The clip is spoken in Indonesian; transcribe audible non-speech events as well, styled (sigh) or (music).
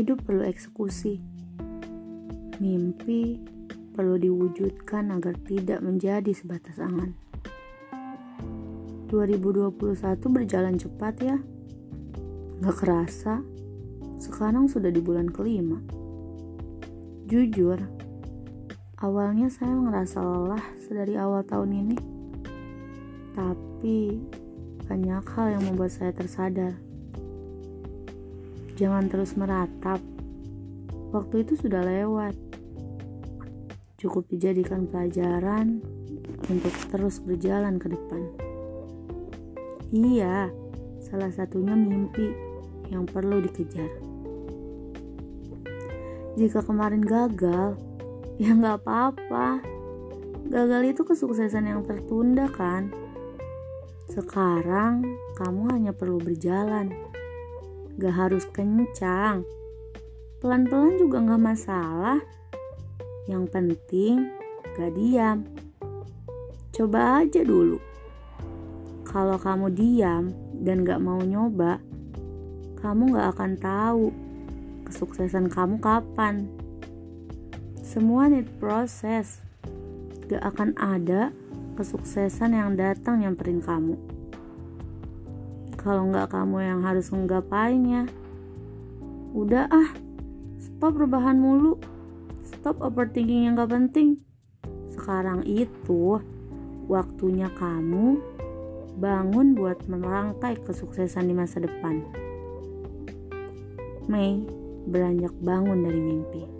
Hidup perlu eksekusi. Mimpi perlu diwujudkan agar tidak menjadi sebatas angan. 2021 berjalan cepat ya. Gak kerasa, sekarang sudah di bulan kelima. Jujur, awalnya saya ngerasa lelah sedari awal tahun ini. Tapi banyak hal yang membuat saya tersadar. Jangan terus meratap. Waktu itu sudah lewat. Cukup dijadikan pelajaran untuk terus berjalan ke depan. Iya, salah satunya mimpi yang perlu dikejar. Jika kemarin gagal, (laughs) ya nggak apa-apa. Gagal itu kesuksesan yang tertunda kan? Sekarang kamu hanya perlu berjalan. Gak harus kencang. Pelan-pelan juga gak masalah. Yang penting gak diam. Coba aja dulu. Kalau kamu diam dan gak mau nyoba, kamu gak akan tahu kesuksesan kamu kapan. Semua need proses. Gak akan ada kesuksesan yang datang nyamperin kamu. Kalau nggak kamu yang harus nggapainya, udah ah, stop rebahan mulu, stop overthinking yang gak penting. Sekarang itu waktunya kamu bangun buat merangkai kesuksesan di masa depan. Mei beranjak bangun dari mimpi.